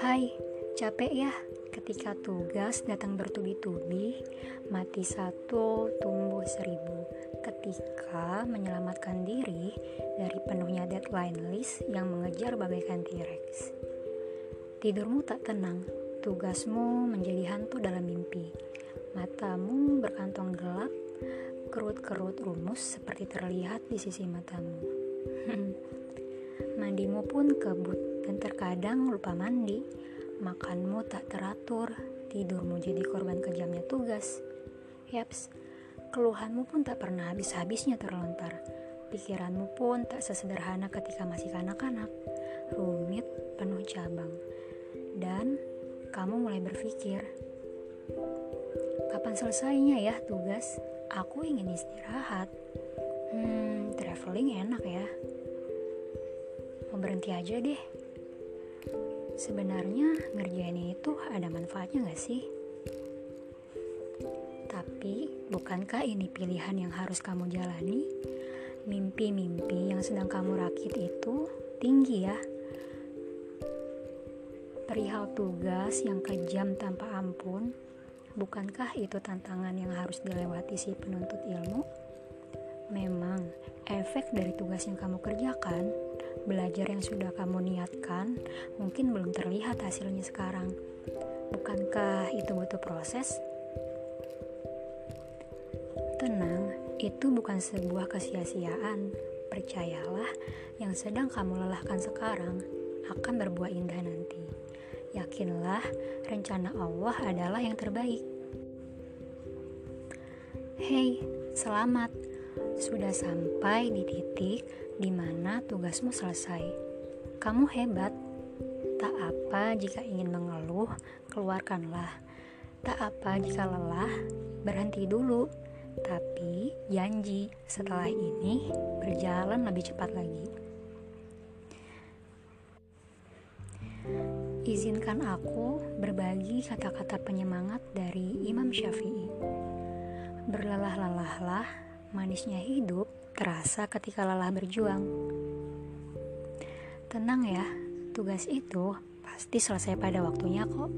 Hai, capek ya ketika tugas datang bertubi-tubi, mati satu, tumbuh seribu. Ketika menyelamatkan diri dari penuhnya deadline list yang mengejar bagaikan T-Rex. Tidurmu tak tenang, tugasmu menjadi hantu dalam mimpi. Matamu berkantong gelap, kerut-kerut rumus seperti terlihat di sisi matamu. Mandimu pun kebut dan terkadang lupa mandi, makanmu tak teratur, tidurmu jadi korban kejamnya tugas. Yaps, keluhanmu pun tak pernah habis-habisnya terlontar. Pikiranmu pun tak sesederhana ketika masih kanak-kanak, rumit, penuh cabang. Dan kamu mulai berpikir, kapan selesainya ya tugas? Aku ingin istirahat. Hmm, traveling enak ya. Mau berhenti aja deh. Sebenarnya ngerjain itu ada manfaatnya gak sih? Tapi bukankah ini pilihan yang harus kamu jalani? Mimpi-mimpi yang sedang kamu rakit itu tinggi ya. Perihal tugas yang kejam tanpa ampun, bukankah itu tantangan yang harus dilewati si penuntut ilmu? Memang, efek dari tugas yang kamu kerjakan belajar yang sudah kamu niatkan mungkin belum terlihat hasilnya sekarang. Bukankah itu butuh proses? Tenang, itu bukan sebuah kesia-siaan. Percayalah, yang sedang kamu lelahkan sekarang akan berbuah indah nanti. Yakinlah, rencana Allah adalah yang terbaik. Hei, selamat! Sudah sampai di titik di mana tugasmu selesai. Kamu hebat. Tak apa jika ingin mengeluh, keluarkanlah. Tak apa jika lelah, berhenti dulu. Tapi janji setelah ini berjalan lebih cepat lagi. Izinkan aku berbagi kata-kata penyemangat dari Imam Syafi'i. Berlelah-lelahlah, manisnya hidup terasa ketika lelah berjuang. Tenang ya, tugas itu pasti selesai pada waktunya kok.